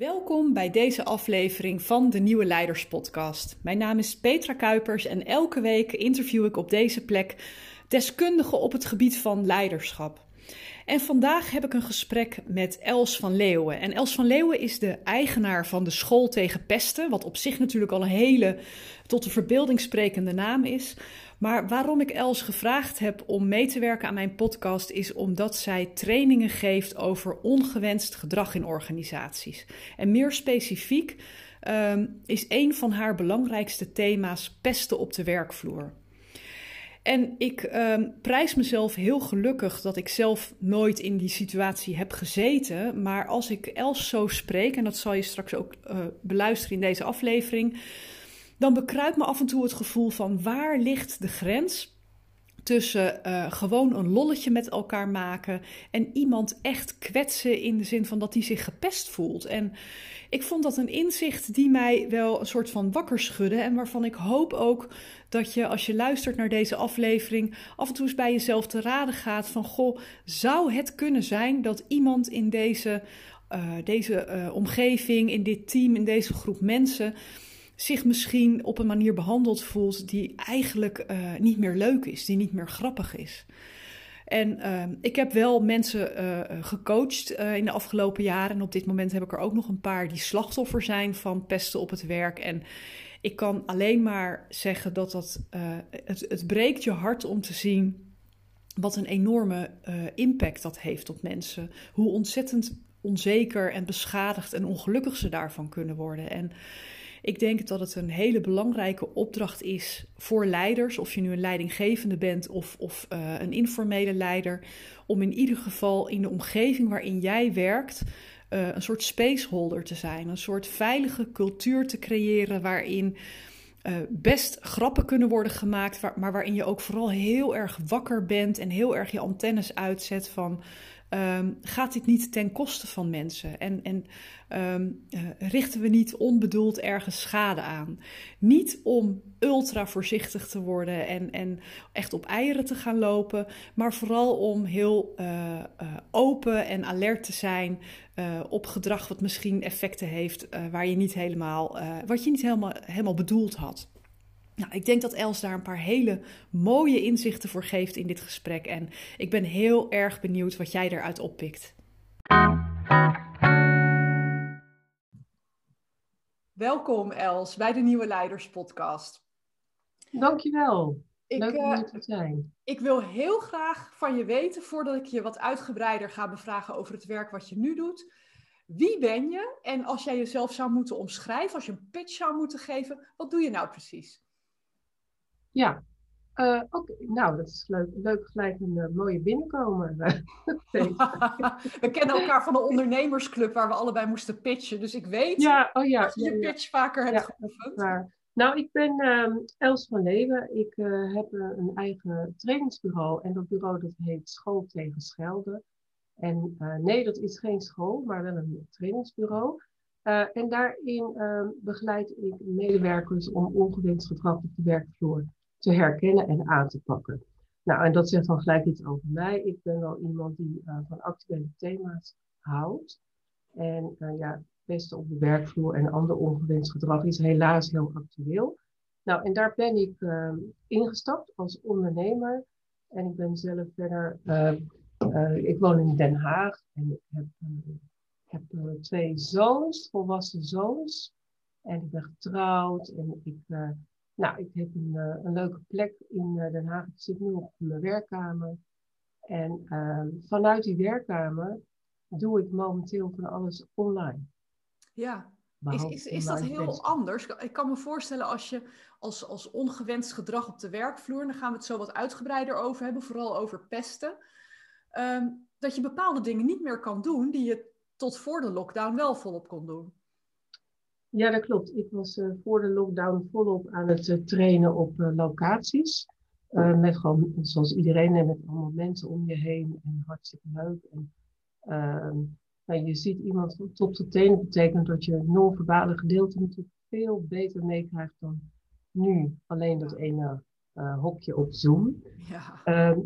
Welkom bij deze aflevering van de Nieuwe Leiders Podcast. Mijn naam is Petra Kuipers en elke week interview ik op deze plek deskundigen op het gebied van leiderschap. En vandaag heb ik een gesprek met Els van Leeuwen. En Els van Leeuwen is de eigenaar van de School tegen Pesten, wat op zich natuurlijk al een hele tot de verbeelding sprekende naam is. Maar waarom ik Els gevraagd heb om mee te werken aan mijn podcast is omdat zij trainingen geeft over ongewenst gedrag in organisaties. En meer specifiek um, is een van haar belangrijkste thema's pesten op de werkvloer. En ik um, prijs mezelf heel gelukkig dat ik zelf nooit in die situatie heb gezeten. Maar als ik Els zo spreek, en dat zal je straks ook uh, beluisteren in deze aflevering, dan bekruipt me af en toe het gevoel van waar ligt de grens tussen uh, gewoon een lolletje met elkaar maken en iemand echt kwetsen in de zin van dat hij zich gepest voelt. En ik vond dat een inzicht die mij wel een soort van wakker schudde en waarvan ik hoop ook dat je als je luistert naar deze aflevering af en toe eens bij jezelf te raden gaat van goh, zou het kunnen zijn dat iemand in deze, uh, deze uh, omgeving, in dit team, in deze groep mensen zich misschien op een manier behandeld voelt die eigenlijk uh, niet meer leuk is, die niet meer grappig is. En uh, ik heb wel mensen uh, gecoacht in de afgelopen jaren. En op dit moment heb ik er ook nog een paar die slachtoffer zijn van pesten op het werk. En ik kan alleen maar zeggen dat dat, het, het breekt je hart om te zien wat een enorme impact dat heeft op mensen. Hoe ontzettend onzeker en beschadigd en ongelukkig ze daarvan kunnen worden. En ik denk dat het een hele belangrijke opdracht is voor leiders, of je nu een leidinggevende bent of, of uh, een informele leider, om in ieder geval in de omgeving waarin jij werkt uh, een soort spaceholder te zijn, een soort veilige cultuur te creëren waarin uh, best grappen kunnen worden gemaakt, maar waarin je ook vooral heel erg wakker bent en heel erg je antennes uitzet van um, gaat dit niet ten koste van mensen? En, en um, uh, richten we niet onbedoeld ergens schade aan? Niet om ultra voorzichtig te worden en, en echt op eieren te gaan lopen, maar vooral om heel uh, uh, open en alert te zijn op gedrag wat misschien effecten heeft waar je niet helemaal, wat je niet helemaal, helemaal bedoeld had. Nou, ik denk dat Els daar een paar hele mooie inzichten voor geeft in dit gesprek. En ik ben heel erg benieuwd wat jij eruit oppikt. Welkom Els bij de Nieuwe Leiders Podcast. Dankjewel. Ik, Leuk om hier te zijn. Ik wil heel graag van je weten, voordat ik je wat uitgebreider ga bevragen over het werk wat je nu doet. Wie ben je? En als jij jezelf zou moeten omschrijven, als je een pitch zou moeten geven, wat doe je nou precies? Ja, uh, oké. Okay. Nou, dat is leuk. Leuk gelijk een uh, mooie binnenkomen. we kennen elkaar van de ondernemersclub waar we allebei moesten pitchen. Dus ik weet ja, oh ja, dat je je pitch vaker hebt ja, geoefend. Nou, ik ben um, Els van Leeuwen. Ik heb een eigen trainingsbureau. En dat bureau dat heet School tegen Schelden. En nee, dat is geen school, maar wel een trainingsbureau. en daarin ehm, begeleid ik medewerkers om ongewenst gedrag op de werkvloer te herkennen en aan te pakken. Nou, en dat zegt dan gelijk iets over mij. Ik ben wel iemand die uh, van actuele thema's houdt. En uh, ja, beste op de werkvloer en ander ongewenst gedrag is helaas heel actueel. Nou, en daar ben ik uh, ingestapt als ondernemer. En ik ben zelf verder, ik woon in Den Haag en ik heb, heb twee zoons, volwassen zoons. En ik ben getrouwd en ik nou, ik heb een, uh, een leuke plek in uh, Den Haag. Ik zit nu op mijn werkkamer. En uh, vanuit die werkkamer doe ik momenteel van alles online. Ja, is, is, is dat heel anders? Ik kan me voorstellen als je als, als ongewenst gedrag op de werkvloer, dan gaan we het zo wat uitgebreider over hebben, vooral over pesten, um, dat je bepaalde dingen niet meer kan doen die je tot voor de lockdown wel volop kon doen. Ja, dat klopt. Ik was uh, voor de lockdown volop aan het uh, trainen op uh, locaties. met gewoon, zoals iedereen, en met allemaal mensen om je heen. En hartstikke leuk. En, ehm, nou, je ziet iemand van top tot teen. Dat betekent dat je non-verbale gedeelte natuurlijk veel beter meekrijgt dan nu. Alleen dat ene hokje op Zoom. Ja. Ehm,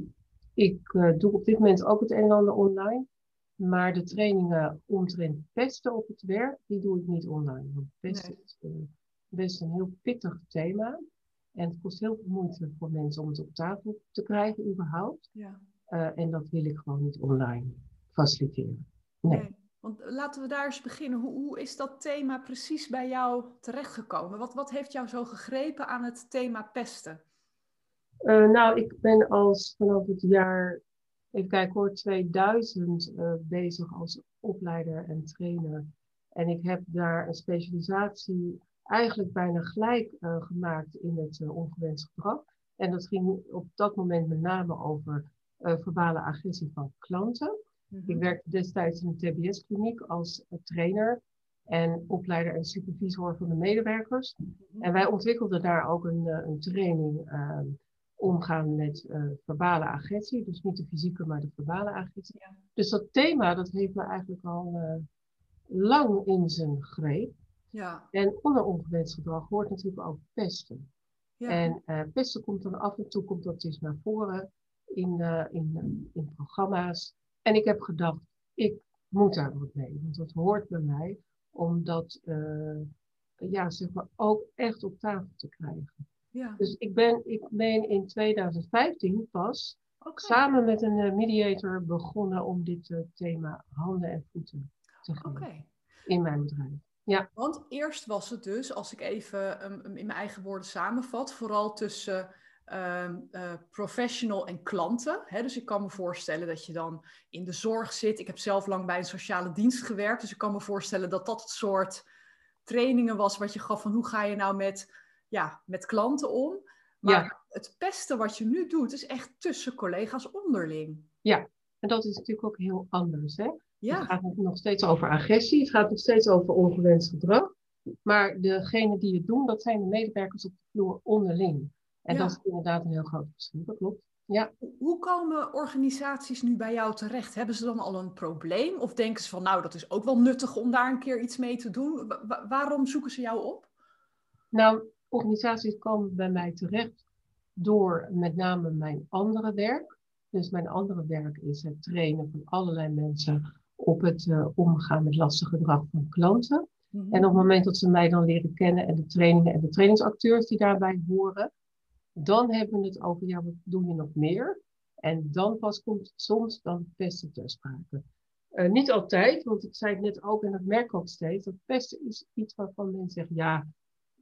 ik doe op dit moment ook het een en ander online. Maar de trainingen omtrent pesten op het werk, die doe ik niet online. Want pesten is uh, best een heel pittig thema. En het kost heel veel moeite voor mensen om het op tafel te krijgen überhaupt. Ja. Uh, en dat wil ik gewoon niet online faciliteren. Nee. nee. Want laten we daar eens beginnen. Hoe, hoe, is dat thema precies bij jou terechtgekomen? Wat, wat heeft jou zo gegrepen aan het thema pesten? Uh, nou, ik ben als vanaf het jaar, even kijken hoor, 2000 uh, bezig als opleider en trainer. En ik heb daar een specialisatie eigenlijk bijna gelijk uh, gemaakt in het uh, ongewenst gedrag. En dat ging op dat moment met name over verbale agressie van klanten. Mm-hmm. Ik werkte destijds in een TBS-kliniek als trainer en opleider en supervisor van de medewerkers. Mm-hmm. En wij ontwikkelden daar ook een, een training ehm, omgaan met verbale agressie. Dus niet de fysieke, maar de verbale agressie. Ja. Dus dat thema, dat heeft me eigenlijk al lang in zijn greep. Ja. En onder ongewenst gedrag hoort natuurlijk ook pesten. Ja. En uh, pesten komt dan af en toe komt dat dus naar voren in, in, in programma's. En ik heb gedacht, ik moet daar wat mee. Want dat hoort bij mij om dat ja, zeg maar ook echt op tafel te krijgen. Ja. Dus ik ben, ik ben in 2015 pas okay. samen met een mediator begonnen om dit thema handen en voeten te okay. in mijn bedrijf. Ja. Want eerst was het dus, als ik even um, in mijn eigen woorden samenvat, vooral tussen um, uh, professional en klanten. Hè? Dus ik kan me voorstellen dat je dan in de zorg zit. Ik heb zelf lang bij een sociale dienst gewerkt, dus ik kan me voorstellen dat dat het soort trainingen was wat je gaf van hoe ga je nou met, ja, met klanten om. Maar het pesten wat je nu doet is echt tussen collega's onderling. Ja, en dat is natuurlijk ook heel anders. Hè? Ja. Het gaat nog steeds over agressie, het gaat nog steeds over ongewenst gedrag. Maar degene die het doen, dat zijn de medewerkers op de vloer onderling. En dat is inderdaad een heel groot verschil, dat klopt. Ja. Hoe komen organisaties nu bij jou terecht? Hebben ze dan al een probleem? Of denken ze van, nou, dat is ook wel nuttig om daar een keer iets mee te doen? waarom zoeken ze jou op? Nou, organisaties komen bij mij terecht door met name mijn andere werk. Dus mijn andere werk is het trainen van allerlei mensen op het uh, omgaan met lastig gedrag van klanten. Mhm. En op het moment dat ze mij dan leren kennen en de trainingen en de trainingsacteurs die daarbij horen, dan hebben we het over, ja, wat doe je nog meer? En dan pas komt soms dan pesten ter sprake. Uh, niet altijd, want ik zei het net ook en dat merk ik ook steeds, dat pesten is iets waarvan mensen zeggen, ja,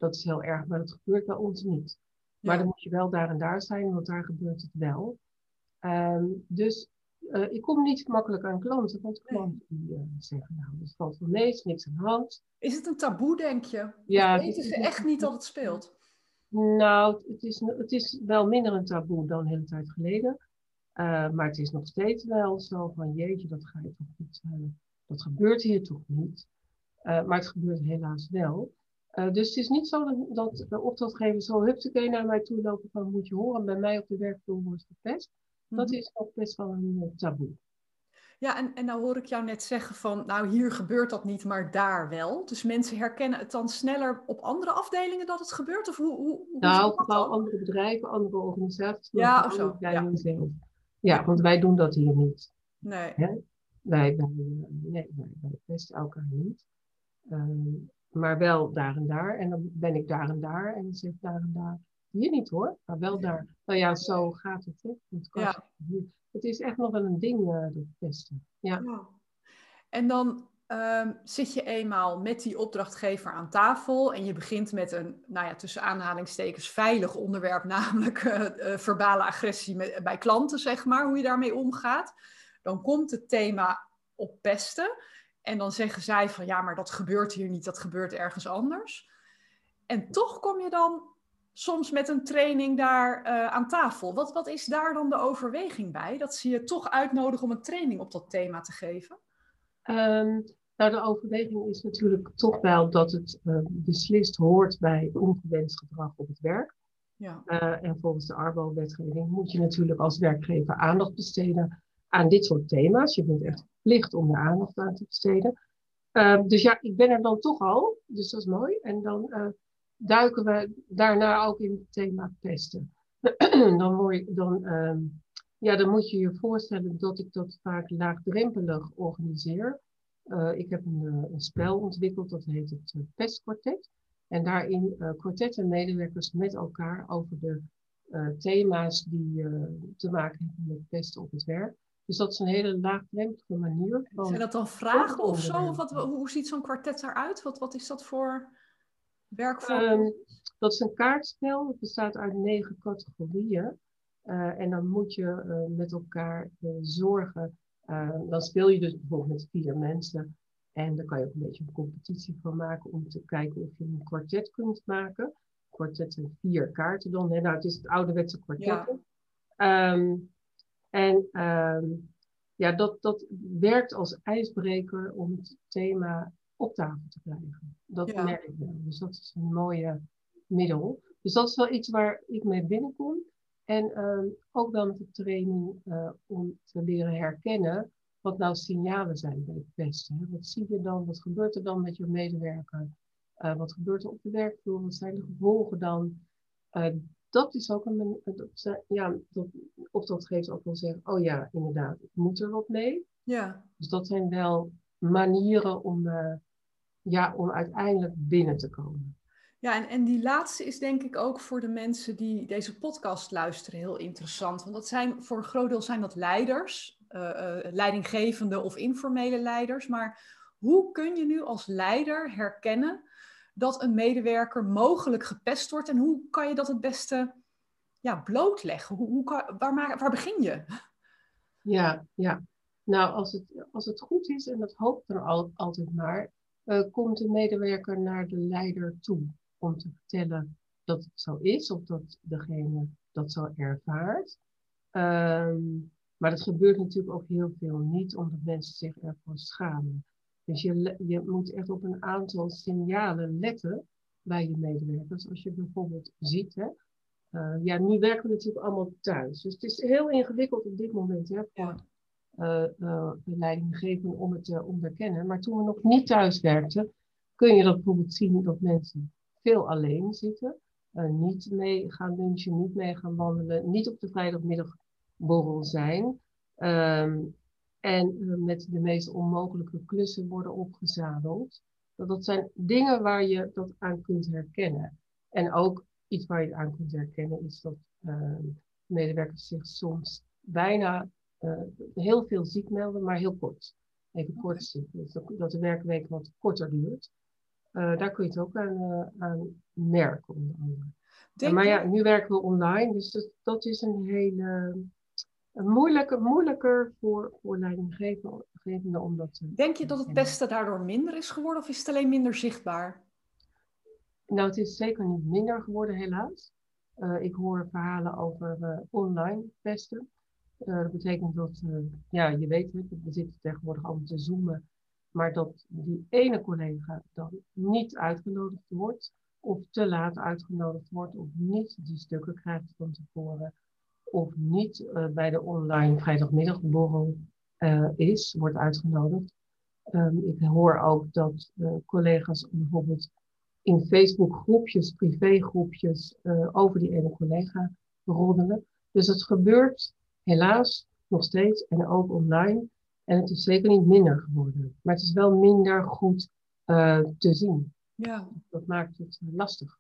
dat is heel erg, maar dat gebeurt bij ons niet. Maar dan moet je wel daar en daar zijn, want daar gebeurt het wel. Um, dus uh, ik kom niet makkelijk aan klanten, want klanten die uh, zeggen, nou, dat valt wel mee, is niks aan de hand. Is het een taboe, denk je? Ja. Weten ze echt niet dat het speelt? Nou, het is, het is wel minder een taboe dan een hele tijd geleden. Uh, maar het is nog steeds wel zo van, jeetje, dat ga je toch niet, dat gebeurt hier toch niet. maar het gebeurt helaas wel. Dus het is niet zo dat de opdrachtgever zo hupsakee naar mij toe lopen van, moet je horen, bij mij op de werkvloer wordt gepest. Dat mhm. is ook best wel een eh, taboe. Ja, en, en nou hoor ik jou net zeggen van, nou hier gebeurt dat niet, maar daar wel. Dus mensen herkennen het dan sneller op andere afdelingen dat het gebeurt? Of hoe, hoe, hoe nou, vooral andere bedrijven, andere organisaties. Ja, of zo. Ja. Zelf. ja, want wij doen dat hier niet. Nee. Wij, wij, eh, nee, wij, wij pesten elkaar niet. Ehm, maar wel daar en daar. En dan ben ik daar en daar en dan zeg daar en daar. Hier niet hoor, maar wel daar. Nou ja, zo gaat het. Hè? Het, ja. het is echt nog wel een ding, uh, dat pesten. Ja. ja. En dan um, zit je eenmaal met die opdrachtgever aan tafel en je begint met een, nou ja, tussen aanhalingstekens veilig onderwerp, namelijk uh, uh, verbale agressie met, bij klanten, zeg maar, hoe je daarmee omgaat. Dan komt het thema op pesten en dan zeggen zij van ja, maar dat gebeurt hier niet, dat gebeurt ergens anders. En toch kom je dan soms met een training daar uh, aan tafel. Wat, wat is daar dan de overweging bij? Dat ze je toch uitnodigen om een training op dat thema te geven? Um, nou, de overweging is natuurlijk toch wel dat het uh, beslist hoort bij ongewenst gedrag op het werk. Ja. Uh, en volgens de Arbo-wetgeving moet je natuurlijk als werkgever aandacht besteden aan dit soort thema's. Je bent echt verplicht om er aandacht aan te besteden. Uh, dus ja, ik ben er dan toch al, dus dat is mooi. En dan duiken we daarna ook in het thema pesten. dan, dan um, Ja, dan moet je je voorstellen dat ik dat vaak laagdrempelig organiseer. Uh, ik heb een, een, spel ontwikkeld, dat heet het Pestkwartet. En daarin kwartetten medewerkers met elkaar over de thema's die te maken hebben met pesten op het werk. Dus dat is een hele laagdrempelige manier. Van Zijn dat dan vragen of zo? Of wat, hoe ziet zo'n kwartet eruit? Wat, wat is dat voor werkvorm? Um, dat is een kaartspel. Het bestaat uit negen categorieën. Uh, en dan moet je uh, met elkaar uh, zorgen. dan speel je dus bijvoorbeeld met vier mensen. En daar kan je ook een beetje een competitie van maken om te kijken of je een kwartet kunt maken. Kwartet zijn vier kaarten dan. Hè? Nou, het is het ouderwetse kwartet. Ja. Um, en um, ja, dat, dat werkt als ijsbreker om het thema op tafel te krijgen. Dat ja. merk ik wel. Dus dat is een mooie middel. Dus dat is wel iets waar ik mee binnenkom. En uh, ook wel met de training uh, om te leren herkennen wat nou signalen zijn bij het pesten. Hè? Wat zie je dan? Wat gebeurt er dan met je medewerker? Uh, wat gebeurt er op de werkvloer? Wat zijn de gevolgen dan? Dat is ook een, dat, ja, dat, opdrachtgever ook wel zeggen, oh ja, inderdaad, ik moet er wat mee. Ja. Dus dat zijn wel manieren om, uh, ja, om uiteindelijk binnen te komen. Ja, en, en die laatste is denk ik ook voor de mensen die deze podcast luisteren heel interessant. Want dat zijn, voor een groot deel zijn dat leiders, uh, leidinggevende of informele leiders. Maar hoe kun je nu als leider herkennen dat een medewerker mogelijk gepest wordt en hoe kan je dat het beste ja, blootleggen? Hoe, hoe kan, waar, waar begin je? Ja, ja. Nou, als het, als het goed is, en dat hoopt er al, altijd maar, uh, komt de medewerker naar de leider toe om te vertellen dat het zo is of dat degene dat zo ervaart. Um, maar dat gebeurt natuurlijk ook heel veel niet, omdat mensen zich ervoor schamen. Dus je, je moet echt op een aantal signalen letten bij je medewerkers. Als je bijvoorbeeld ziet, hè, uh, ja, nu werken we natuurlijk allemaal thuis. Dus het is heel ingewikkeld op dit moment hè, voor uh, uh, leidinggevenden om het te onderkennen. Maar toen we nog niet thuis werkten, kun je dat bijvoorbeeld zien dat mensen veel alleen zitten. niet mee gaan lunchen, niet mee gaan wandelen, niet op de vrijdagmiddagborrel zijn. Um, en uh, met de meest onmogelijke klussen worden opgezadeld. Dat, dat zijn dingen waar je dat aan kunt herkennen. En ook iets waar je aan kunt herkennen is dat uh, medewerkers zich soms bijna uh, heel veel ziek melden, maar heel kort. Even kort ziek. Dus dat, de werkweek wat korter duurt. daar kun je het ook aan, aan merken, onder andere. maar ja, nu werken we online, dus dat, dat is een hele moeilijker, moeilijker voor, voor leidinggevenden om dat te Denk je dat het beste daardoor minder is geworden of is het alleen minder zichtbaar? Nou, het is zeker niet minder geworden, helaas. Uh, ik hoor verhalen over uh, online pesten. Uh, dat betekent dat, ja, je weet het, we zitten tegenwoordig allemaal te zoomen, maar dat die ene collega dan niet uitgenodigd wordt, of te laat uitgenodigd wordt, of niet die stukken krijgt van tevoren of niet uh, bij de online vrijdagmiddagborrel uh, is, wordt uitgenodigd. Um, ik hoor ook dat uh, collega's bijvoorbeeld in Facebook groepjes, privégroepjes, over die ene collega roddelen. Dus het gebeurt helaas nog steeds en ook online. En het is zeker niet minder geworden. Maar het is wel minder goed te zien. Ja. Dat maakt het lastig.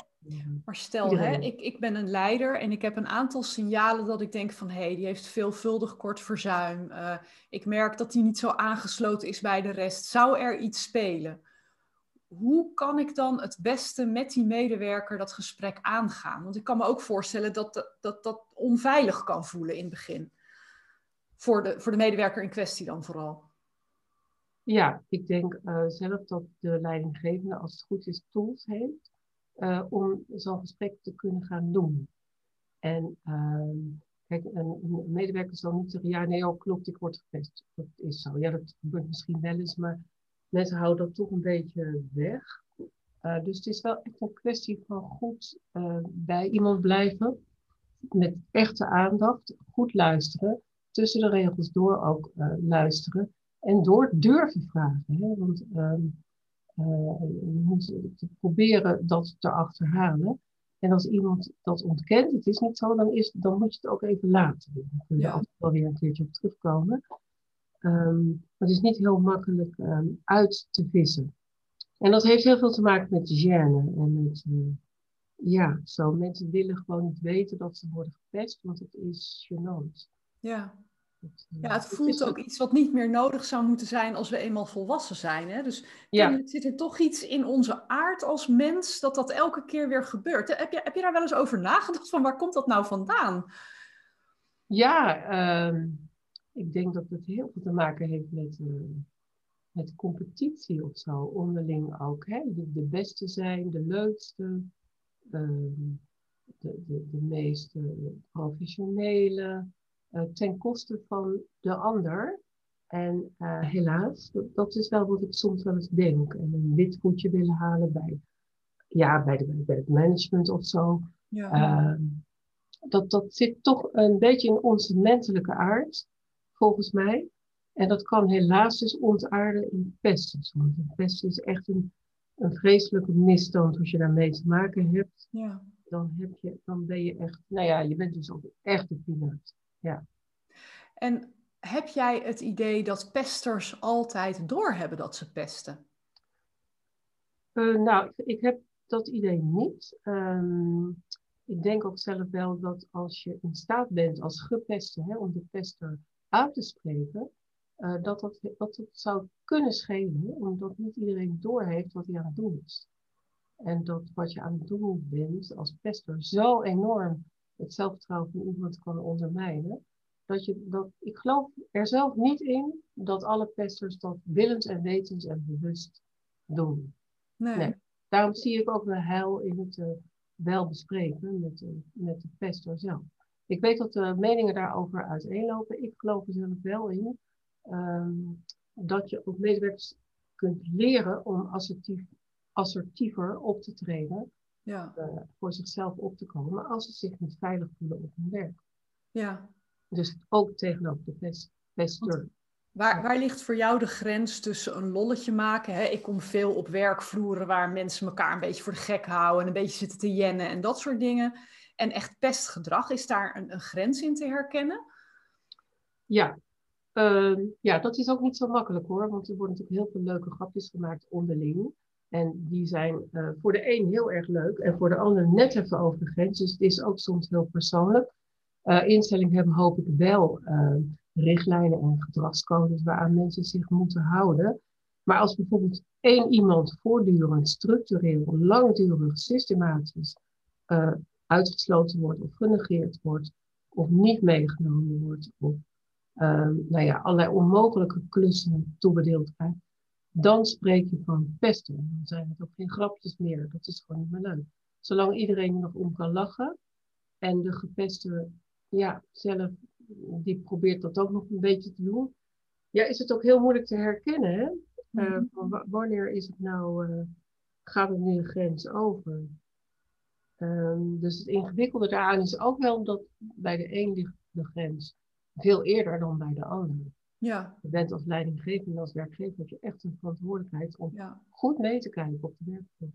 Maar stel, hè, ik, ik ben een leider en ik heb een aantal signalen dat ik denk van hé, hey, die heeft veelvuldig kort verzuim. Uh, ik merk dat die niet zo aangesloten is bij de rest. Zou er iets spelen? Hoe kan ik dan het beste met die medewerker dat gesprek aangaan? Want ik kan me ook voorstellen dat dat, dat, dat onveilig kan voelen in het begin. Voor de, voor de medewerker in kwestie dan vooral. Ja, ik denk uh, zelf dat de leidinggevende, als het goed is, tools heeft uh, om zo'n gesprek te kunnen gaan doen. En uh, kijk, een, medewerker zal niet zeggen, ja nee, oh, klopt, ik word gepest. Dat is zo. Ja, dat gebeurt misschien wel eens, maar mensen houden dat toch een beetje weg. Uh, dus het is wel echt een kwestie van goed uh, bij iemand blijven, met echte aandacht, goed luisteren, tussen de regels door ook luisteren en door durven vragen. Hè? Want ehm, je moet proberen dat te achterhalen. En als iemand dat ontkent, het is niet zo, dan, is, dan moet je het ook even laten. Dan kun je Ja. altijd wel weer een keertje op terugkomen. Maar het is niet heel makkelijk ehm, uit te vissen. En dat heeft heel veel te maken met gêne. En met, eh, ja, zo mensen willen gewoon niet weten dat ze worden gepest, want het is gênant. Ja. Het, ja, het voelt ook iets wat niet meer nodig zou moeten zijn als we eenmaal volwassen zijn. Hè? Dus Ja. zit er toch iets in onze aard als mens dat dat elke keer weer gebeurt. Heb je, heb je daar wel eens over nagedacht van waar komt dat nou vandaan? Ja, ehm, ik denk dat het heel veel te maken heeft met, eh, met competitie of zo, onderling ook. Hè? De, de beste zijn, de leukste, ehm, de, de, de meest eh, professionele, ten koste van de ander. En eh, helaas, dat, dat is wel wat ik soms wel eens denk. En een wit voetje willen halen bij, ja, bij, de, bij het management of zo. Ja. Ehm, dat, dat zit toch een beetje in onze menselijke aard, volgens mij. En dat kan helaas dus ontaarden in pesten. Want een pest is echt een, een vreselijke misstand als je daarmee te maken hebt. ja. Dan, heb je, dan ben je echt, nou ja, je bent dus ook echt een peanut. En heb jij het idee dat pesters altijd doorhebben dat ze pesten? Eh, nou, ik, heb dat idee niet. Ehm, ik denk ook zelf wel dat als je in staat bent als gepeste hè, om de pester uit te spreken, eh, dat, dat, dat het zou kunnen schelen, omdat niet iedereen doorheeft wat hij aan het doen is. En dat wat je aan het doen bent als pester zo enorm het zelfvertrouwen van iemand kan ondermijnen, dat je dat, ik geloof er zelf niet in dat alle pesters dat willens en wetens en bewust doen. Nee. Nee. Daarom zie ik ook wel heil in het eh, wel bespreken met, de met de pester zelf. Ik weet dat de meningen daarover uiteenlopen. Ik geloof er zelf wel in ehm, dat je ook medewerkers kunt leren om assertief, assertiever op te treden, Ja. eh, voor zichzelf op te komen, als ze zich niet veilig voelen op hun werk. ja. Dus ook tegenover de. Waar, waar ligt voor jou de grens tussen een lolletje maken? Hè? Ik kom veel op werkvloeren waar mensen elkaar een beetje voor de gek houden en een beetje zitten te jennen en dat soort dingen. En echt pestgedrag, is daar een, een grens in te herkennen? Ja. Ehm, ja, dat is ook niet zo makkelijk hoor, want er worden natuurlijk heel veel leuke grapjes gemaakt onderling. En die zijn eh, voor de een heel erg leuk en voor de ander net even over de grens. Dus het is ook soms heel persoonlijk. Eh instellingen hebben hoop ik wel eh, richtlijnen en gedragscodes waaraan mensen zich moeten houden. Maar als bijvoorbeeld één iemand voortdurend, structureel, langdurig, systematisch uitgesloten wordt of genegeerd wordt, of niet meegenomen wordt, of nou ja, allerlei onmogelijke klussen toebedeeld krijgt, dan spreek je van pesten. Dan zijn het ook geen grapjes meer. Dat is gewoon niet meer leuk. Zolang iedereen er nog om kan lachen en de gepeste ja, zelf, die probeert dat ook nog een beetje te doen, ja, is het ook heel moeilijk te herkennen. Hè? Van wa- wanneer is het nou, uh, gaat het nu de grens over? Um, dus het ingewikkelde daaraan is ook wel dat bij de een ligt de grens veel eerder dan bij de ander. Ja. Je bent als leidinggevende, als werkgever, heb je echt een verantwoordelijkheid om ja. goed mee te kijken op de werkvloer.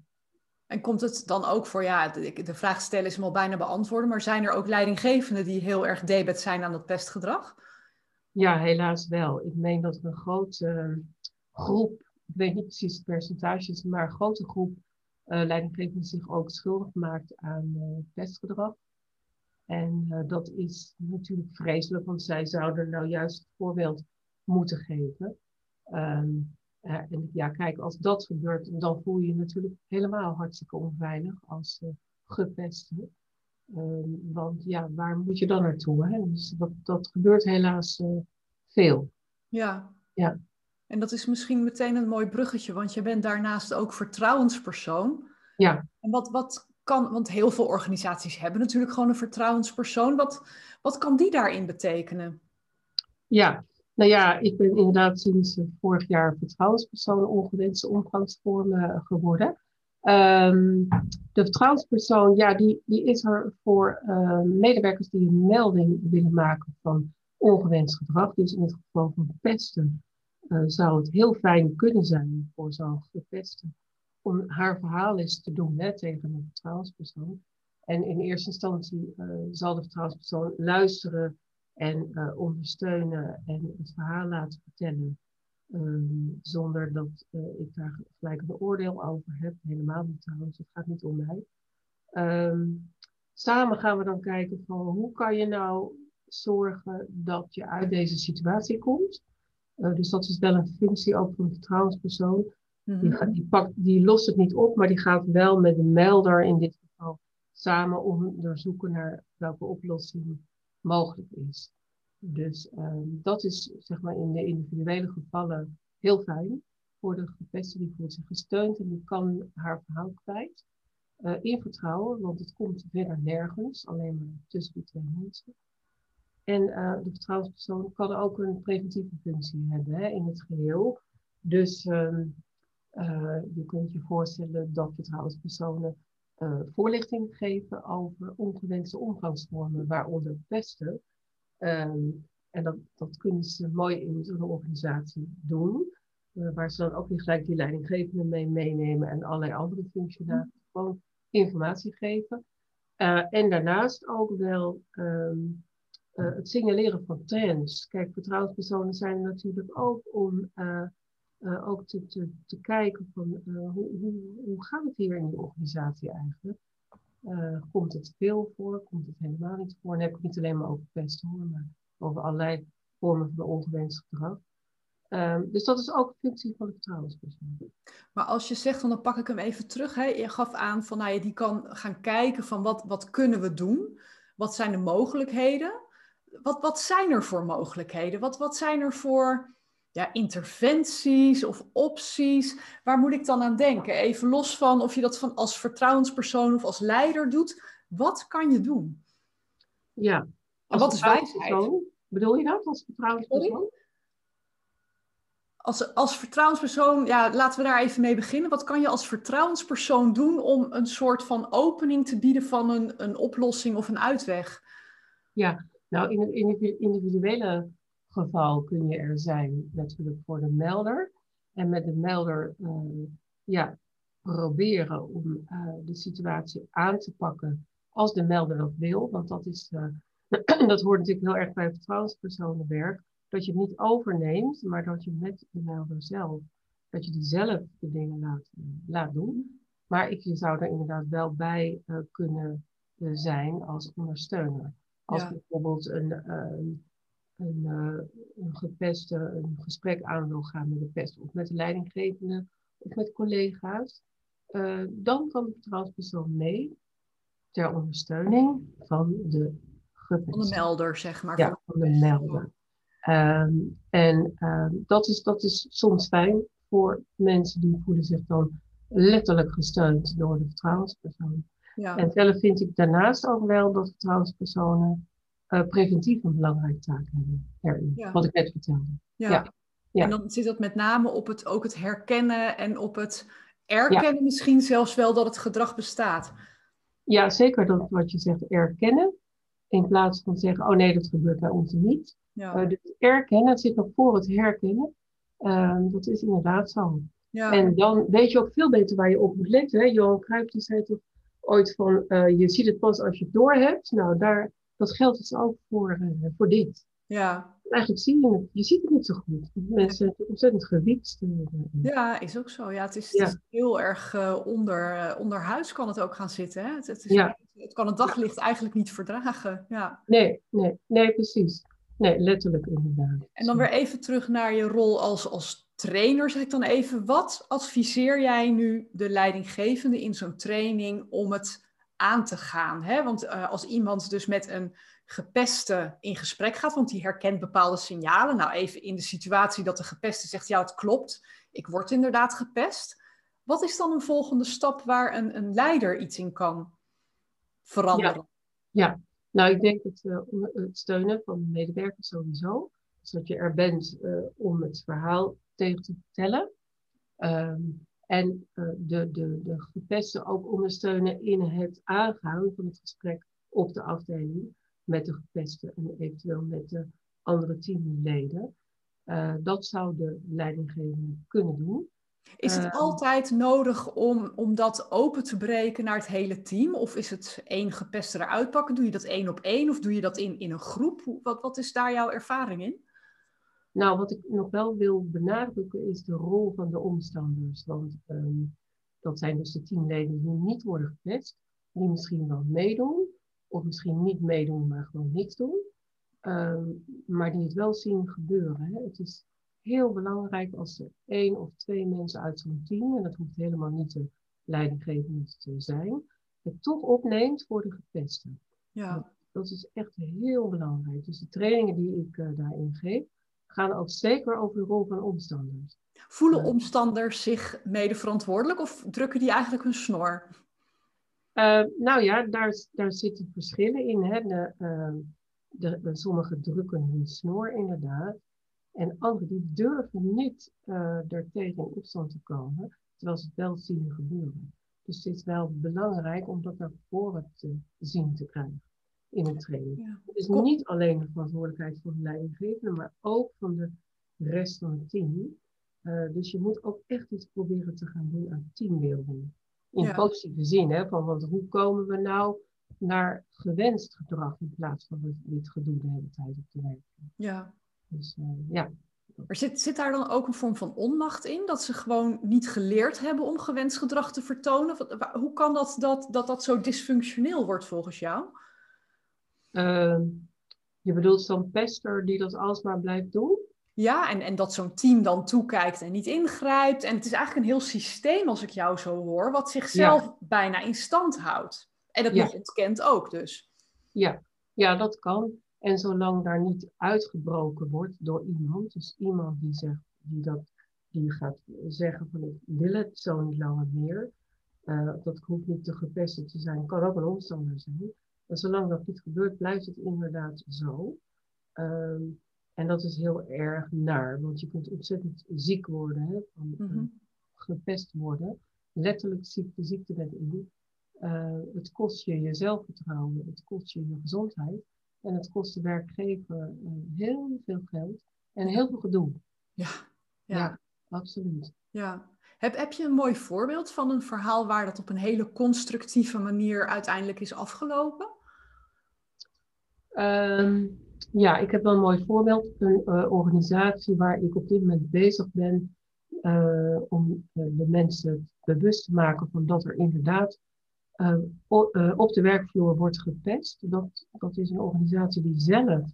En komt het dan ook voor, ja, de, vraag stellen is hem al bijna beantwoorden, maar zijn er ook leidinggevenden die heel erg debet zijn aan dat pestgedrag? Ja, helaas wel. Ik meen dat er een grote uh, groep, ik weet niet precies de percentages, maar een grote groep uh, leidinggevenden zich ook schuldig maakt aan uh, pestgedrag. En uh, dat is natuurlijk vreselijk, want zij zouden nou juist het voorbeeld moeten geven. Um, en ja, kijk, als dat gebeurt, dan voel je je natuurlijk helemaal hartstikke onveilig als gepeste. Um, want ja, waar moet je dan naartoe? Hè? Dus dat, dat gebeurt helaas veel. Ja. ja. En dat is misschien meteen een mooi bruggetje, want je bent daarnaast ook vertrouwenspersoon. Ja. En wat, wat kan, want heel veel organisaties hebben natuurlijk gewoon een vertrouwenspersoon. Wat, wat kan die daarin betekenen? Ja, nou ja, ik ben inderdaad sinds vorig jaar vertrouwenspersoon ongewenste omgangsvormen geworden. Um, de vertrouwenspersoon, ja, die, die is er voor uh, medewerkers die een melding willen maken van ongewenst gedrag. Dus in het geval van pesten zou het heel fijn kunnen zijn voor zo'n gepeste om haar verhaal eens te doen hè, tegen een vertrouwenspersoon. En in eerste instantie zal de vertrouwenspersoon luisteren en ondersteunen en het verhaal laten vertellen. Ehm, zonder dat ik daar gelijk een oordeel over heb. Helemaal niet trouwens, het gaat niet om mij. Ehm, samen gaan we dan kijken van hoe kan je nou zorgen dat je uit deze situatie komt. Uh, dus dat is wel een functie ook van een vertrouwenspersoon. Mm die, gaat, die, pakt, die lost het niet op, maar die gaat wel met de melder in dit geval samen onderzoeken naar welke oplossing mogelijk is. Dus uh, dat is zeg maar in de individuele gevallen heel fijn voor de gevestigde die voelt zich gesteund en die kan haar verhaal kwijt. In vertrouwen, want het komt verder nergens, alleen maar tussen die twee mensen. En uh, de vertrouwenspersoon kan ook een preventieve functie hebben hè, in het geheel. Dus uh, uh, je kunt je voorstellen dat vertrouwenspersonen voorlichting geven over ongewenste omgangsvormen, waaronder pesten. Um, en dat, dat kunnen ze mooi in zo'n organisatie doen, waar ze dan ook weer gelijk die leidinggevende mee meenemen en allerlei andere functionarissen gewoon informatie geven. en daarnaast ook wel um, uh, het signaleren van trends. Kijk, vertrouwenspersonen zijn natuurlijk ook om uh, ook te, te, kijken van hoe, hoe, hoe gaat het hier in de organisatie eigenlijk? komt het veel voor? Komt het helemaal niet voor? En dan heb ik niet alleen maar over pesten hoor, maar over allerlei vormen van ongewenst gedrag. Um, dus dat is ook een functie van de vertrouwenspersoon. Maar als je zegt, dan pak ik hem even terug. Hè? Je gaf aan van, nou ja, die kan gaan kijken van wat, wat kunnen we doen? Wat zijn de mogelijkheden? wat, wat zijn er voor mogelijkheden? Wat, wat zijn er voor ja, interventies of opties? Waar moet ik dan aan denken? Even los van of je dat van als vertrouwenspersoon of als leider doet. Wat kan je doen? Ja. En wat is wijsheid? Bedoel je dat als vertrouwenspersoon? Als, als vertrouwenspersoon, ja, laten we daar even mee beginnen. Wat kan je als vertrouwenspersoon doen om een soort van opening te bieden van een, een oplossing of een uitweg? Ja, nou, in het individuele geval kun je er zijn natuurlijk voor de melder. En met de melder uh, ja, proberen om uh, de situatie aan te pakken als de melder dat wil. Want dat, is, uh, dat hoort natuurlijk heel erg bij vertrouwenspersonenwerk. Dat je het niet overneemt, maar dat je met de melder zelf, dat je die zelf de dingen laat, laat doen. Maar ik, je zou er inderdaad wel bij kunnen zijn als ondersteuner. Als bijvoorbeeld een, ehm, een, uh, een gepeste een gesprek aan wil gaan met de pest, of met de leidinggevende, of met collega's, uh, dan kan de vertrouwenspersoon mee ter ondersteuning van de gepeste. Van de melder, zeg maar. Ja, van de melder. Um, en um, dat, is, dat is soms fijn voor mensen die voelen zich dan letterlijk gesteund door de vertrouwenspersoon. Ja. En zelf vind ik daarnaast ook wel dat vertrouwenspersonen uh, preventief een belangrijke taak hebben ja. Wat ik net vertelde. Ja. ja. En dan zit dat met name op het, ook het herkennen en op het erkennen misschien zelfs wel dat het gedrag bestaat. Ja, zeker dat wat je zegt, erkennen. In plaats van zeggen, oh nee, dat gebeurt bij ons niet. Ja. Uh, dus erkennen, het zit nog voor het herkennen. Uh, dat is inderdaad zo. Ja. En dan weet je ook veel beter waar je op moet letten. Hè? Johan Cruijff die zei toch ooit van, uh, je ziet het pas als je het door hebt. Nou, daar, dat geldt dus ook voor, uh, voor dit. Ja. Eigenlijk zie je het, je ziet het niet zo goed. Mensen zijn ontzettend gewiekst. Ja, is ook zo. Ja, het is, het is heel erg uh, onder, onder huis kan het ook gaan zitten. Hè? Het, het, is, ja. het kan het daglicht eigenlijk niet verdragen. Ja. Nee, nee, nee, precies. Nee, letterlijk inderdaad. En dan weer even terug naar je rol als, als trainer, zeg ik dan even. Wat adviseer jij nu de leidinggevende in zo'n training om het aan te gaan? Hè? Want uh, als iemand dus met een gepeste in gesprek gaat, want die herkent bepaalde signalen. Nou, even in de situatie dat de gepeste zegt, ja, het klopt, ik word inderdaad gepest. Wat is dan een volgende stap waar een, een leider iets in kan veranderen? Ja, nou, ik denk het, uh, het steunen van de medewerkers sowieso. Dus dat je er bent uh, om het verhaal tegen te vertellen. Um, en uh, de, de, de gepesten ook ondersteunen in het aangaan van het gesprek op de afdeling met de gepesten en eventueel met de andere teamleden. Uh, dat zou de leidinggevende kunnen doen. Is het altijd nodig om, om dat open te breken naar het hele team? Of is het één gepest eruit pakken? Doe je dat één op één of doe je dat in, in een groep? Wat, wat is daar jouw ervaring in? Nou, wat ik nog wel wil benadrukken is de rol van de omstanders. Want ehm, dat zijn dus de teamleden die niet worden gepest, die misschien wel meedoen, of misschien niet meedoen, maar gewoon niks doen. Ehm, maar die het wel zien gebeuren. Hè. Het is heel belangrijk als er één of twee mensen uit zo'n team, en dat hoeft helemaal niet de leidinggevende te zijn, het toch opneemt voor de gepesten. Ja. Dat is echt heel belangrijk. Dus de trainingen die ik uh, daarin geef, gaan ook zeker over de rol van omstanders. Voelen omstanders zich mede verantwoordelijk of drukken die eigenlijk hun snor? Uh, nou ja, daar, daar zitten verschillen in. Hè. De, uh, de, de, sommigen drukken hun snor inderdaad. En anderen die durven niet uh, er tegen in opstand te komen, terwijl ze het wel zien gebeuren. Dus het is wel belangrijk om dat naar voren te zien te krijgen in een training. Ja. Het is niet alleen de verantwoordelijkheid van de leidinggevende, maar ook van de rest van het team. Uh, dus je moet ook echt iets proberen te gaan doen aan teambuilding. In ja. positieve zin, hè, van want hoe komen we nou naar gewenst gedrag in plaats van dit gedoe de hele tijd op de werk. Ja. Dus uh, ja. Maar zit, zit daar dan ook een vorm van onmacht in? Dat ze gewoon niet geleerd hebben om gewenst gedrag te vertonen? Hoe kan dat dat, dat, dat zo dysfunctioneel wordt volgens jou? Uh, je bedoelt zo'n pester die dat alsmaar blijft doen? Ja, en, en dat zo'n team dan toekijkt en niet ingrijpt. En het is eigenlijk een heel systeem, als ik jou zo hoor, wat zichzelf ja. bijna in stand houdt. En het ja. nog ontkent ook dus. Ja. ja, dat kan. En zolang daar niet uitgebroken wordt door iemand, dus iemand die, zegt, die, dat, die gaat zeggen van ik wil het zo niet langer meer, uh, dat hoeft niet te gepest te zijn, kan ook een omstander zijn. En zolang dat niet gebeurt, blijft het inderdaad zo. Um, en dat is heel erg naar, want je kunt ontzettend ziek worden, hè, van mm -hmm. gepest worden. Letterlijk ziek de ziekte in. Uh, het kost je je zelfvertrouwen, het kost je je gezondheid. En het kost de werkgever uh, heel veel geld en heel veel gedoe. Ja, ja. ja absoluut. Ja. Heb, heb je een mooi voorbeeld van een verhaal waar dat op een hele constructieve manier uiteindelijk is afgelopen? Um, ja, ik heb wel een mooi voorbeeld. Een uh, organisatie waar ik op dit moment bezig ben uh, om uh, de mensen bewust te maken van dat er inderdaad op de werkvloer wordt gepest. Dat, dat is een organisatie die zelf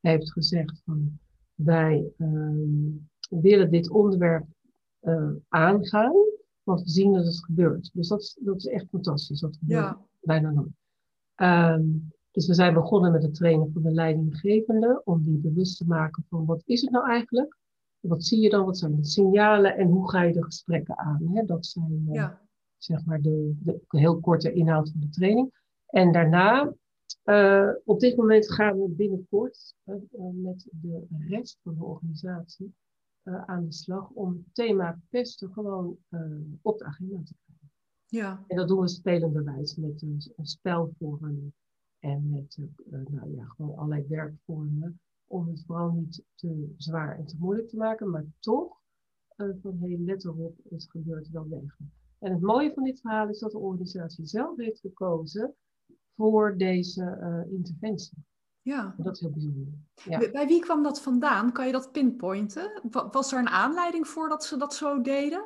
heeft gezegd van wij ehm, willen dit onderwerp aangaan, want we zien dat het gebeurt. Dus dat is, dat is echt fantastisch. Dat gebeurt ja. bijna nooit. Um, dus we zijn begonnen met het trainen van de leidinggevende om die bewust te maken van wat is het nou eigenlijk? Wat zie je dan? Wat zijn de signalen en hoe ga je de gesprekken aan? Hè? Dat zijn ja. zeg maar de, de, heel korte inhoud van de training. En daarna, uh, op dit moment gaan we binnenkort uh, met de rest van de organisatie aan de slag om het thema pesten gewoon op de agenda te krijgen. Ja. En dat doen we spelenderwijs met een, een spelvorm en met uh, nou ja, gewoon allerlei werkvormen. Om het vooral niet te zwaar en te moeilijk te maken, maar toch uh, van hey, let erop, het gebeurt wel degelijk. En het mooie van dit verhaal is dat de organisatie zelf heeft gekozen voor deze uh, interventie. Ja. Dat is heel bijzonder. Ja. Bij wie kwam dat vandaan? Kan je dat pinpointen? Was er een aanleiding voor dat ze dat zo deden?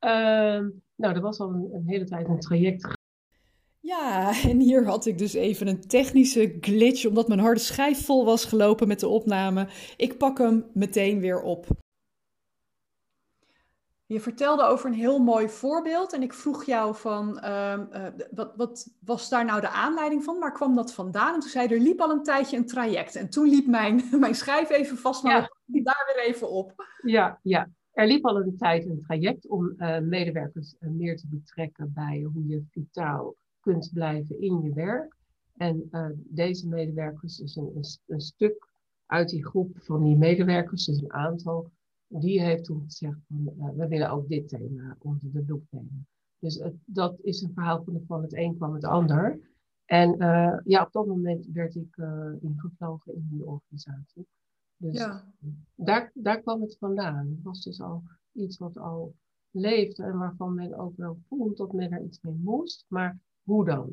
Uh, nou, er was al een, een hele tijd een traject ja, en hier had ik dus even een technische glitch, omdat mijn harde schijf vol was gelopen met de opname. Ik pak hem meteen weer op. Je vertelde over een heel mooi voorbeeld en ik vroeg jou van, uh, uh, wat, wat, was daar nou de aanleiding van? Waar kwam dat vandaan? En toen zei er liep al een tijdje een traject. En toen liep mijn, mijn schijf even vast, maar ja. daar weer even op. Ja, ja, er liep al een tijd een traject om uh, medewerkers meer te betrekken bij hoe je vitaal kunt blijven in je werk. En uh, deze medewerkers, dus een, een, een, stuk uit die groep van die medewerkers, dus een aantal, die heeft toen gezegd van uh, we willen ook dit thema onder de loep nemen. Dus het, dat is een verhaal van, van het een kwam het ander. En uh, ja, op dat moment werd ik ingevlogen in die organisatie. Dus ja. daar, daar kwam het vandaan. Het was dus al iets wat al leeft en waarvan men ook wel voelt dat men er iets mee moest. Maar hoe dan?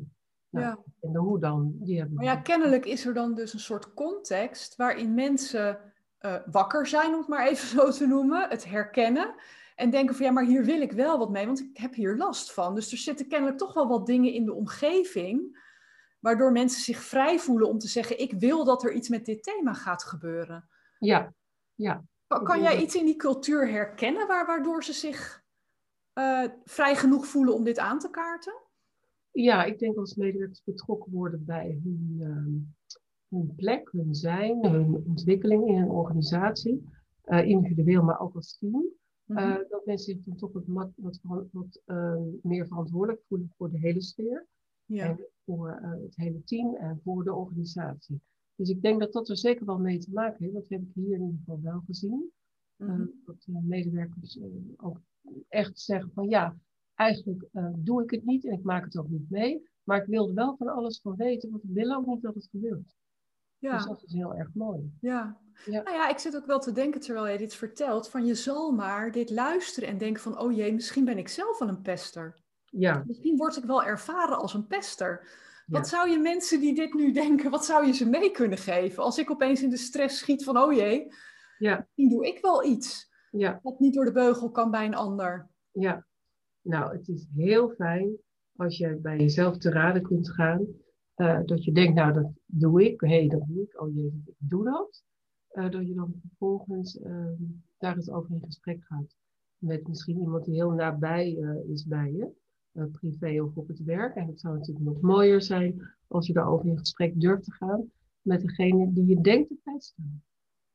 Nou, Ja. En de hoe dan, die hebben Maar ja, kennelijk is er dan dus een soort context waarin mensen eh, wakker zijn, om het maar even zo te noemen, het herkennen en denken van ja, maar hier wil ik wel wat mee, want ik heb hier last van. Dus er zitten kennelijk toch wel wat dingen in de omgeving, waardoor mensen zich vrij voelen om te zeggen, ik wil dat er iets met dit thema gaat gebeuren. Ja, ja. Kan, jij iets in die cultuur herkennen waar, waardoor ze zich eh, vrij genoeg voelen om dit aan te kaarten? Ja, ik denk als medewerkers betrokken worden bij hun, ehm, hun plek, hun zijn, hun ontwikkeling in een organisatie, eh, individueel, maar ook als team, Mhm. eh, dat mensen zich dan toch wat, wat, wat ehm, meer verantwoordelijk voelen voor de hele sfeer, ja. en voor eh, het hele team en voor de organisatie. Dus ik denk dat dat er zeker wel mee te maken heeft. Dat heb ik hier in ieder geval wel gezien. Mhm. Dat medewerkers ook echt zeggen van ja, eigenlijk eh, doe ik het niet en ik maak het ook niet mee. Maar ik wil er wel van alles van weten, want ik wil ook niet dat het gebeurt. ja. Dus dat is heel erg mooi. Ja. Ja. Nou ja, ik zit ook wel te denken terwijl je dit vertelt, van je zal maar dit luisteren en denken van, oh jee, misschien ben ik zelf wel een pester. Ja, Misschien word ik wel ervaren als een pester. Wat zou je mensen die dit nu denken, wat zou je ze mee kunnen geven? Als ik opeens in de stress schiet van, oh jee, ja, misschien doe ik wel iets ja, wat niet door de beugel kan bij een ander. ja. Nou, het is heel fijn als je bij jezelf te raden kunt gaan. eh, dat je denkt, nou dat doe ik, hé hey, dat doe ik, oh ik doe dat. Eh, dat je dan vervolgens ehm, daar eens over in gesprek gaat. Met misschien iemand die heel nabij eh, is bij je, privé of op het werk. En het zou natuurlijk nog mooier zijn als je daarover in gesprek durft te gaan met degene die je denkt te pesten.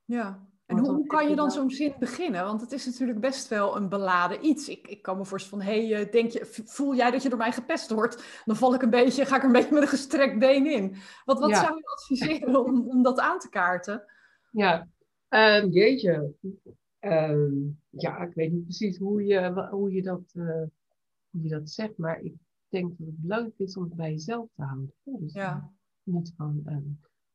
Ja. En hoe, kan je dan zo'n zin beginnen? Want het is natuurlijk best wel een beladen iets. Ik, ik kan me voorstellen van, hé, hey, eh, denk je, voel jij dat je door mij gepest wordt? Dan val ik een beetje, ga ik er een beetje met een gestrekt been in. Wat, wat Ja. zou je adviseren om, om dat aan te kaarten? Ja, ehm, jeetje. Ehm, ja, ik weet niet precies hoe je, hoe, je dat, eh, hoe je dat zegt, maar ik denk dat het belangrijk is om het bij jezelf te houden. Dus Ja. niet van, ehm,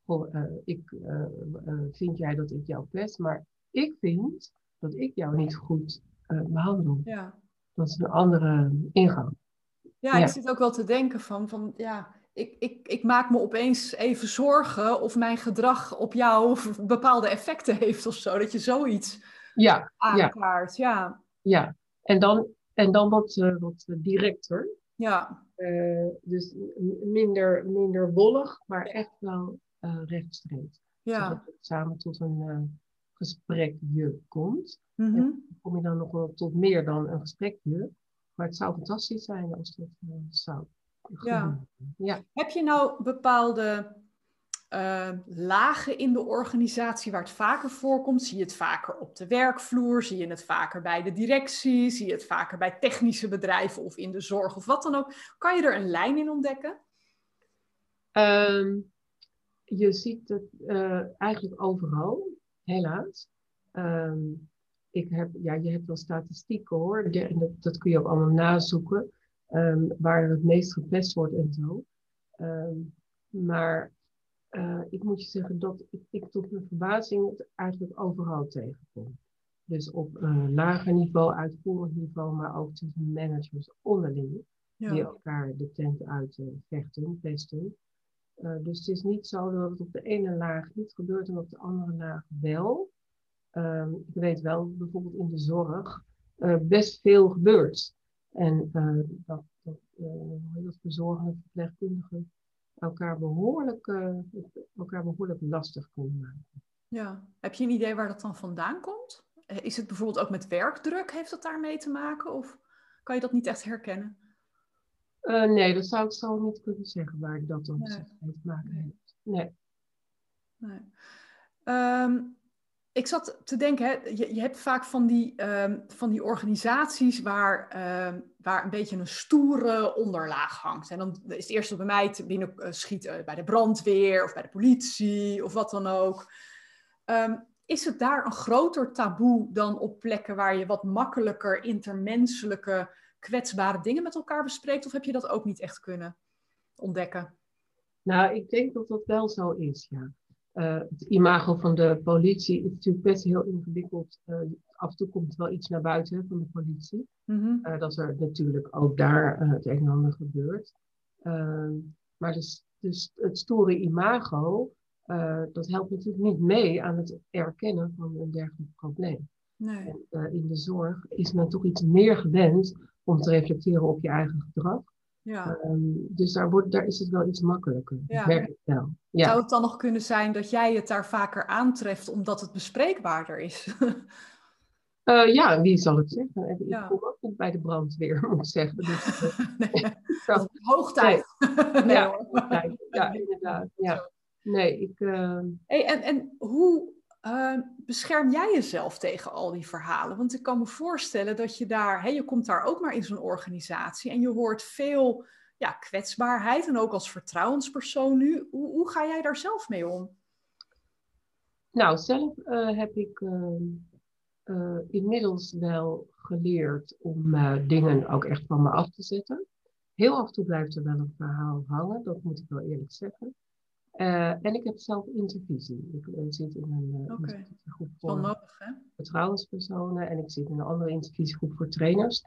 goh, eh, ik, eh, eh, vind jij dat ik jou pest, maar ik vind dat ik jou niet goed eh, behandel. Ja. Dat is een andere ingang. Ja, Ja. ik zit ook wel te denken van, van ja, ik, ik, ik maak me opeens even zorgen of mijn gedrag op jou bepaalde effecten heeft of zo. Dat je zoiets Ja, ja, aankaart. Ja, ja. En dan, en dan wat, wat directer. ja, dus minder, minder wollig, maar echt wel eh rechtstreeks. ja. Zodat het samen tot een eh, gesprekje komt. Dan kom je dan nog wel tot meer dan een gesprekje. Maar het zou fantastisch zijn als dat eh, zou Ja. gebeuren. Ja. Heb je nou bepaalde lagen in de organisatie waar het vaker voorkomt? Zie je het vaker op de werkvloer? Zie je het vaker bij de directie? Zie je het vaker bij technische bedrijven of in de zorg of wat dan ook? Kan je er een lijn in ontdekken? Ehm, je ziet het eh, eigenlijk overal, helaas. Ehm, ik heb, ja, je hebt wel statistieken hoor, de- dat, dat kun je ook allemaal nazoeken, ehm, waar het meest gepest wordt en zo. Ehm, maar eh, ik moet je zeggen dat ik, ik tot mijn verbazing het eigenlijk overal tegenkom. Dus op lager niveau, uitvoerend niveau, maar ook tussen managers onderling die elkaar de tent uit eh, vechten, pesten. Eh, dus het is niet zo dat het op de ene laag niet gebeurt en op de andere laag wel. Ehm, ik weet wel, bijvoorbeeld in de zorg, eh, best veel gebeurt. En eh, dat, dat, verzorgende verpleegkundigen elkaar behoorlijk, eh, elkaar behoorlijk lastig kunnen maken. Ja. Heb je een idee waar dat dan vandaan komt? Is het bijvoorbeeld ook met werkdruk? Heeft dat daarmee te maken? Of kan je dat niet echt herkennen? Eh, nee, dat zou ik zo niet kunnen zeggen waar dat dan Nee. mee te maken heeft. Nee. Nee. Ehm, ik zat te denken, hè, je, je hebt vaak van die, ehm, van die organisaties waar, ehm, waar een beetje een stoere onderlaag hangt. En dan is het eerste bij mij te binnen eh, schieten bij de brandweer of bij de politie of wat dan ook. Is het daar een groter taboe dan op plekken waar je wat makkelijker intermenselijke, kwetsbare dingen met elkaar bespreekt? Of heb je dat ook niet echt kunnen ontdekken? Nou, ik denk dat dat wel zo is, ja. het imago van de politie is natuurlijk best heel ingewikkeld. af en toe komt er wel iets naar buiten van de politie. Mhm. dat er natuurlijk ook daar het een en ander gebeurt. Ehm, maar dus, dus het stoere imago, dat helpt natuurlijk niet mee aan het erkennen van een dergelijk probleem. Nee. En, in de zorg is men toch iets meer gewend om te reflecteren op je eigen gedrag. Ja. Ehm, dus daar, wordt, daar is het wel iets makkelijker. Ja. Ik wel. Ja. Zou het dan nog kunnen zijn dat jij het daar vaker aantreft omdat het bespreekbaarder is? uh, ja, wie zal het zeggen? Ik kom ook niet bij de brandweer, moet ik zeggen. Dus, uh, nee, hoog tijd. Nee. ja, ja, inderdaad. Ja. Nee, ik... Uh... Hey, en, en hoe Ehm, bescherm jij jezelf tegen al die verhalen? Want ik kan me voorstellen dat je daar, je komt daar ook maar in zo'n organisatie en je hoort veel ja, kwetsbaarheid en ook als vertrouwenspersoon nu. Hoe, hoe ga jij daar zelf mee om? Nou, zelf eh, heb ik ehm, eh, inmiddels wel geleerd om uh, dingen ook echt van me af te zetten. Heel af en toe blijft er wel een verhaal hangen, dat moet ik wel eerlijk zeggen. Uh, en ik heb zelf intervisie. Ik uh, zit in een uh, okay. groep voor nodig, vertrouwenspersonen en ik zit in een andere intervisiegroep voor trainers.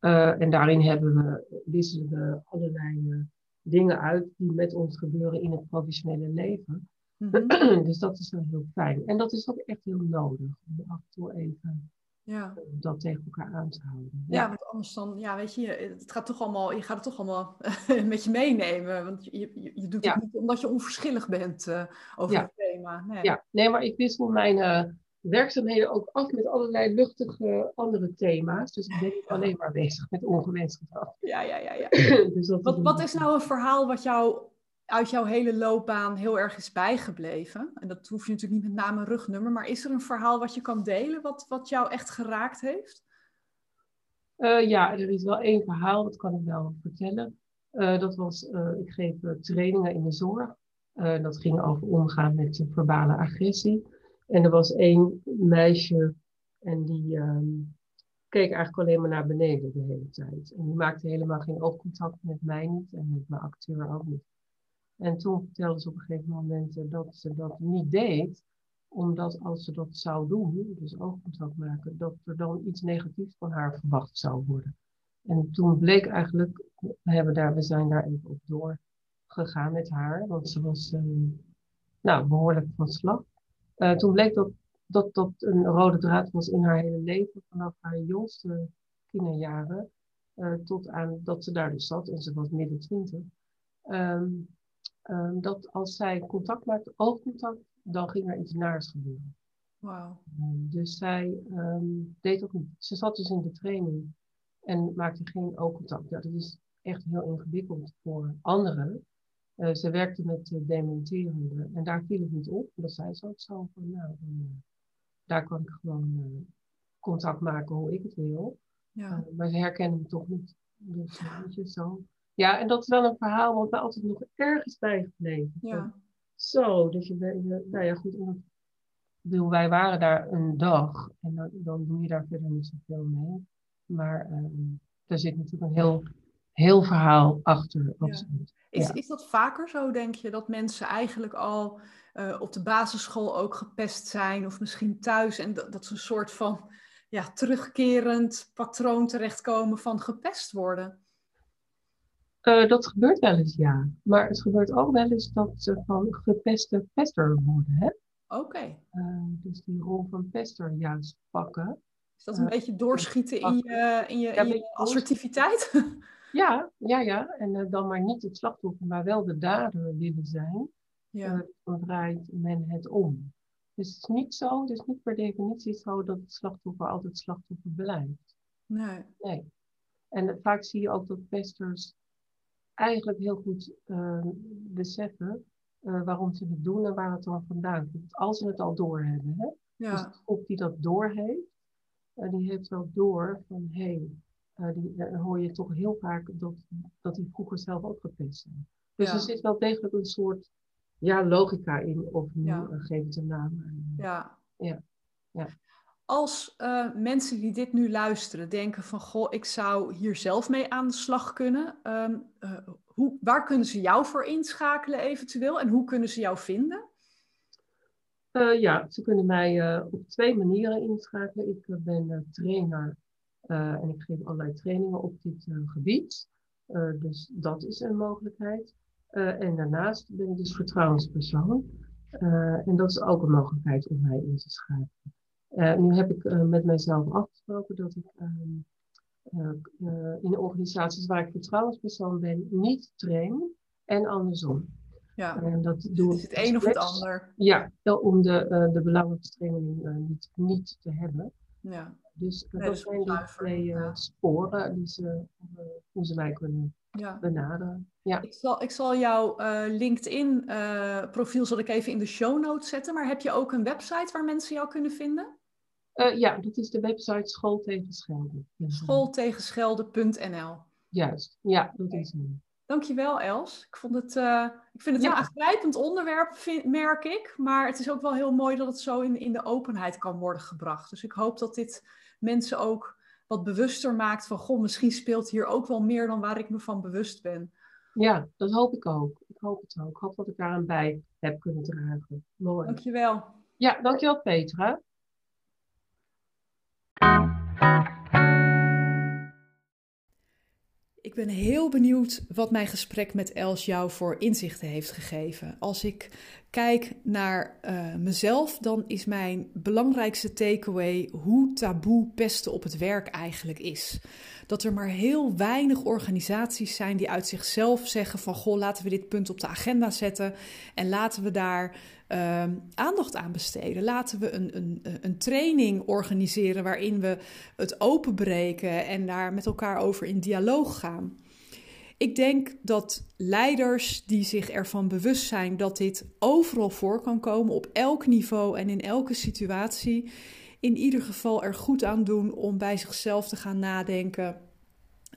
en daarin hebben we, wisselen we allerlei dingen uit die met ons gebeuren in het professionele leven. Mm -hmm. dus dat is wel heel fijn. En dat is ook echt heel nodig om af en toe even ja. dat tegen elkaar aan te houden. Ja. ja, want anders dan, ja, weet je, het gaat toch allemaal, je gaat het toch allemaal met je meenemen. Want je, je, je doet het niet omdat je onverschillig bent uh, over het thema. Nee. Ja, nee, maar ik wissel mijn uh, werkzaamheden ook af met allerlei luchtige andere thema's. Dus ik ben niet alleen maar bezig met ongewenst gedrag. Ja, ja, ja. ja. dus wat, wat is nou een verhaal wat jou uit jouw hele loopbaan heel erg is bijgebleven? En dat hoef je natuurlijk niet met naam en rugnummer, maar is er een verhaal wat je kan delen wat, wat jou echt geraakt heeft? Uh, ja, er is wel één verhaal, dat kan ik wel vertellen. Uh, dat was, uh, ik geef trainingen in de zorg. dat ging over omgaan met verbale agressie. En er was één meisje en die um, keek eigenlijk alleen maar naar beneden de hele tijd. En die maakte helemaal geen oogcontact met mij niet en met mijn acteur ook niet. En toen vertelde ze op een gegeven moment eh, dat ze dat niet deed, omdat als ze dat zou doen, dus oogcontact maken, dat er dan iets negatiefs van haar verwacht zou worden. En toen bleek eigenlijk, we, hebben daar, we zijn daar even op doorgegaan met haar, want ze was uh, nou, behoorlijk van slag. Uh, toen bleek dat, dat een rode draad was in haar hele leven, vanaf haar jongste kinderjaren tot aan dat ze daar dus zat en ze was midden twintig. Um, um, dat als zij contact maakte, oogcontact, dan ging er iets naars gebeuren. Wow. Um, dus zij um, deed ook niet. Ze zat dus in de training en maakte geen oogcontact. Ja, dat is echt heel ingewikkeld voor anderen. Uh, ze werkte met uh, dementerende en daar viel het niet op. Dat zei ze ook zo van, nou, dan, uh, daar kan ik gewoon contact maken hoe ik het wil. Ja. maar ze herkennen me toch niet. Dus je, zo. Ja, en dat is wel een verhaal wat mij altijd nog ergens bijgebleven. Ja. Zo, dus je nou ja, goed. Bedoel, wij waren daar een dag en dan, dan doe je daar verder niet zoveel mee. Maar um, er zit natuurlijk een heel, heel verhaal achter. Is, is dat vaker zo, denk je, dat mensen eigenlijk al uh, op de basisschool ook gepest zijn of misschien thuis en dat, dat ze een soort van ja, terugkerend patroon terechtkomen van gepest worden? Uh, dat gebeurt wel eens, ja. Maar het gebeurt ook wel eens dat ze van gepeste pester worden, hè? Oké. Okay. Uh, eh, dus die rol van pester juist pakken. Is dat een uh, beetje doorschieten in je, in je, ja, in je assertiviteit? ja, ja, ja. En dan maar niet het slachtoffer, maar wel de dader willen zijn. Ja. dan draait men het om. Dus het is niet zo, het is niet per definitie zo dat het slachtoffer altijd slachtoffer blijft. Nee. Nee. En vaak zie je ook dat pesters eigenlijk heel goed uh, beseffen uh, waarom ze het doen en waar het dan vandaan komt. Als ze het al doorhebben. Hè? Ja. Dus de groep die dat doorheeft, uh, die heeft ook door van hé, hey, die, dan hoor je toch heel vaak dat, dat die vroeger zelf ook gepest zijn. Dus ja. er zit wel degelijk een soort ja, logica in, of nu ja. geef het een naam. Ja. ja. ja als uh, mensen die dit nu luisteren denken van, goh, ik zou hier zelf mee aan de slag kunnen, um, uh, hoe, waar kunnen ze jou voor inschakelen eventueel en hoe kunnen ze jou vinden? Uh, ja, ze kunnen mij op twee manieren inschakelen. Ik ben trainer en ik geef allerlei trainingen op dit gebied. dus dat is een mogelijkheid. en daarnaast ben ik dus vertrouwenspersoon. en dat is ook een mogelijkheid om mij in te schakelen. Nu heb ik met mijzelf afgesproken dat ik ehm, in organisaties waar ik vertrouwenspersoon ben niet train en andersom. Ja. En dat doe is het een of het ander? Ja, om de, uh, de belangenverstrengeling uh, niet, niet te hebben. Ja. Dus nee, dat zijn die twee uh, sporen die ze, hoe ze mij kunnen ja. benaderen. Ja. Ik, zal, ik zal jouw LinkedIn-profiel zal ik even in de show notes zetten. Maar heb je ook een website waar mensen jou kunnen vinden? Ja, dat is de website Schooltegenschelden. Schooltegenschelden.nl Juist, ja, dat is hem. Dankjewel Els. Ik, vond het, uh, ik vind het een aangrijpend onderwerp, merk ik. Maar het is ook wel heel mooi dat het zo in, in de openheid kan worden gebracht. Dus ik hoop dat dit mensen ook wat bewuster maakt van... Goh, misschien speelt hier ook wel meer dan waar ik me van bewust ben. Ja, dat hoop ik ook. Ik hoop het ook. Ik hoop dat ik daar aan bij heb kunnen dragen. Mooi. Dankjewel. Ja, dankjewel Petra. Ik ben heel benieuwd wat mijn gesprek met Els jou voor inzichten heeft gegeven. Als ik kijk naar uh, mezelf, dan is mijn belangrijkste takeaway hoe taboe pesten op het werk eigenlijk is. Dat er maar heel weinig organisaties zijn die uit zichzelf zeggen van goh, laten we dit punt op de agenda zetten en laten we daar uh, aandacht aan besteden. Laten we een, een, een training organiseren waarin we het openbreken en daar met elkaar over in dialoog gaan. Ik denk dat leiders die zich ervan bewust zijn dat dit overal voor kan komen, op elk niveau en in elke situatie, in ieder geval er goed aan doen om bij zichzelf te gaan nadenken.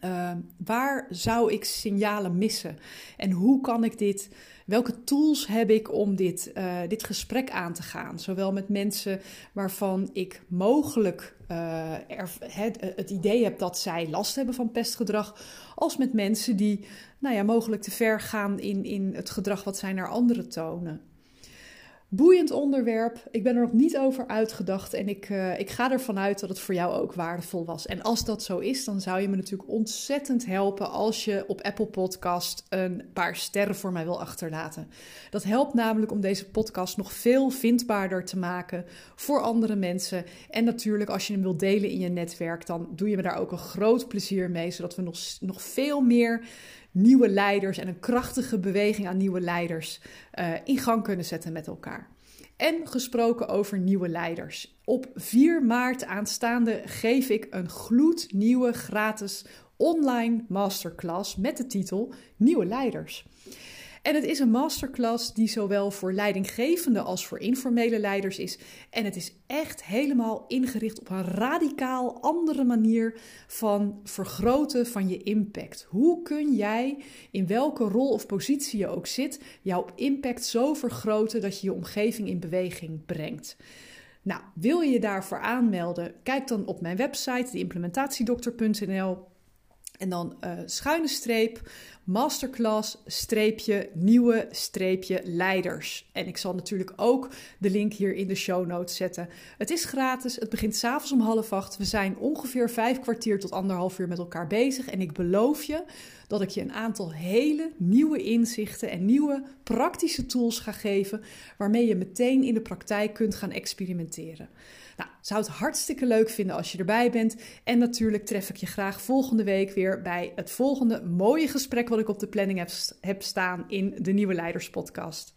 Uh, waar zou ik signalen missen? En hoe kan ik dit Welke tools heb ik om dit, uh, dit gesprek aan te gaan? Zowel met mensen waarvan ik mogelijk uh, er, het, het, idee heb dat zij last hebben van pestgedrag, als met mensen die nou ja, mogelijk te ver gaan in, in het gedrag wat zij naar anderen tonen. Boeiend onderwerp. Ik ben er nog niet over uitgedacht en ik, uh, ik ga ervan uit dat het voor jou ook waardevol was. En als dat zo is, dan zou je me natuurlijk ontzettend helpen als je op Apple Podcast een paar sterren voor mij wil achterlaten. Dat helpt namelijk om deze podcast nog veel vindbaarder te maken voor andere mensen. En natuurlijk, als je hem wilt delen in je netwerk, dan doe je me daar ook een groot plezier mee, zodat we nog, nog veel meer nieuwe leiders en een krachtige beweging aan nieuwe leiders uh, in gang kunnen zetten met elkaar. En gesproken over nieuwe leiders. Op 4 maart aanstaande geef ik een gloednieuwe gratis online masterclass met de titel Nieuwe Leiders. En het is een masterclass die zowel voor leidinggevende als voor informele leiders is. En het is echt helemaal ingericht op een radicaal andere manier van vergroten van je impact. Hoe kun jij, in welke rol of positie je ook zit, jouw impact zo vergroten dat je je omgeving in beweging brengt? Nou, wil je je daarvoor aanmelden? Kijk dan op mijn website, deimplementatiedokter.nl. En dan uh, schuine streep masterclass streepje nieuwe streepje leiders. En ik zal natuurlijk ook de link hier in de show notes zetten. Het is gratis, het begint s'avonds om half acht. We zijn ongeveer vijf kwartier tot anderhalf uur met elkaar bezig. En ik beloof je dat ik je een aantal hele nieuwe inzichten en nieuwe praktische tools ga geven... waarmee je meteen in de praktijk kunt gaan experimenteren. Nou, zou het hartstikke leuk vinden als je erbij bent. En natuurlijk tref ik je graag volgende week weer bij het volgende mooie gesprek wat ik op de planning heb, heb staan in de Nieuwe Leiders podcast.